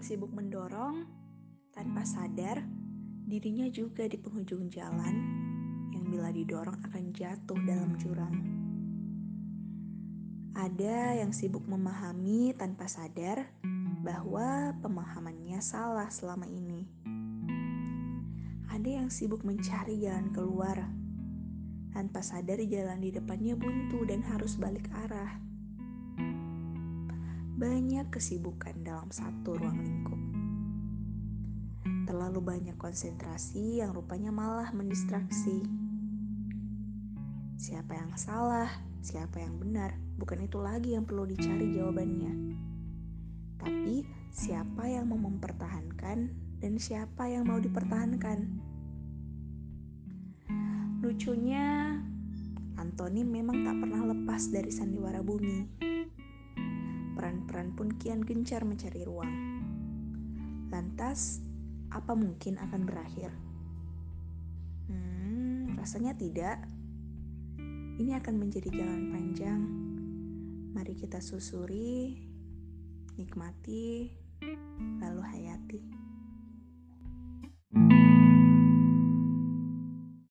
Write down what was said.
yang sibuk mendorong tanpa sadar dirinya juga di penghujung jalan yang bila didorong akan jatuh dalam jurang. Ada yang sibuk memahami tanpa sadar bahwa pemahamannya salah selama ini. Ada yang sibuk mencari jalan keluar tanpa sadar jalan di depannya buntu dan harus balik arah. Banyak kesibukan dalam satu ruang lingkup. Terlalu banyak konsentrasi yang rupanya malah mendistraksi. Siapa yang salah, siapa yang benar, bukan itu lagi yang perlu dicari jawabannya. Tapi siapa yang mau mempertahankan dan siapa yang mau dipertahankan. Lucunya, Anthony memang tak pernah lepas dari sandiwara bumi. Pun kian gencar mencari ruang. Lantas, apa mungkin akan berakhir? Hmm, rasanya tidak. Ini akan menjadi jalan panjang. Mari kita susuri, nikmati, lalu.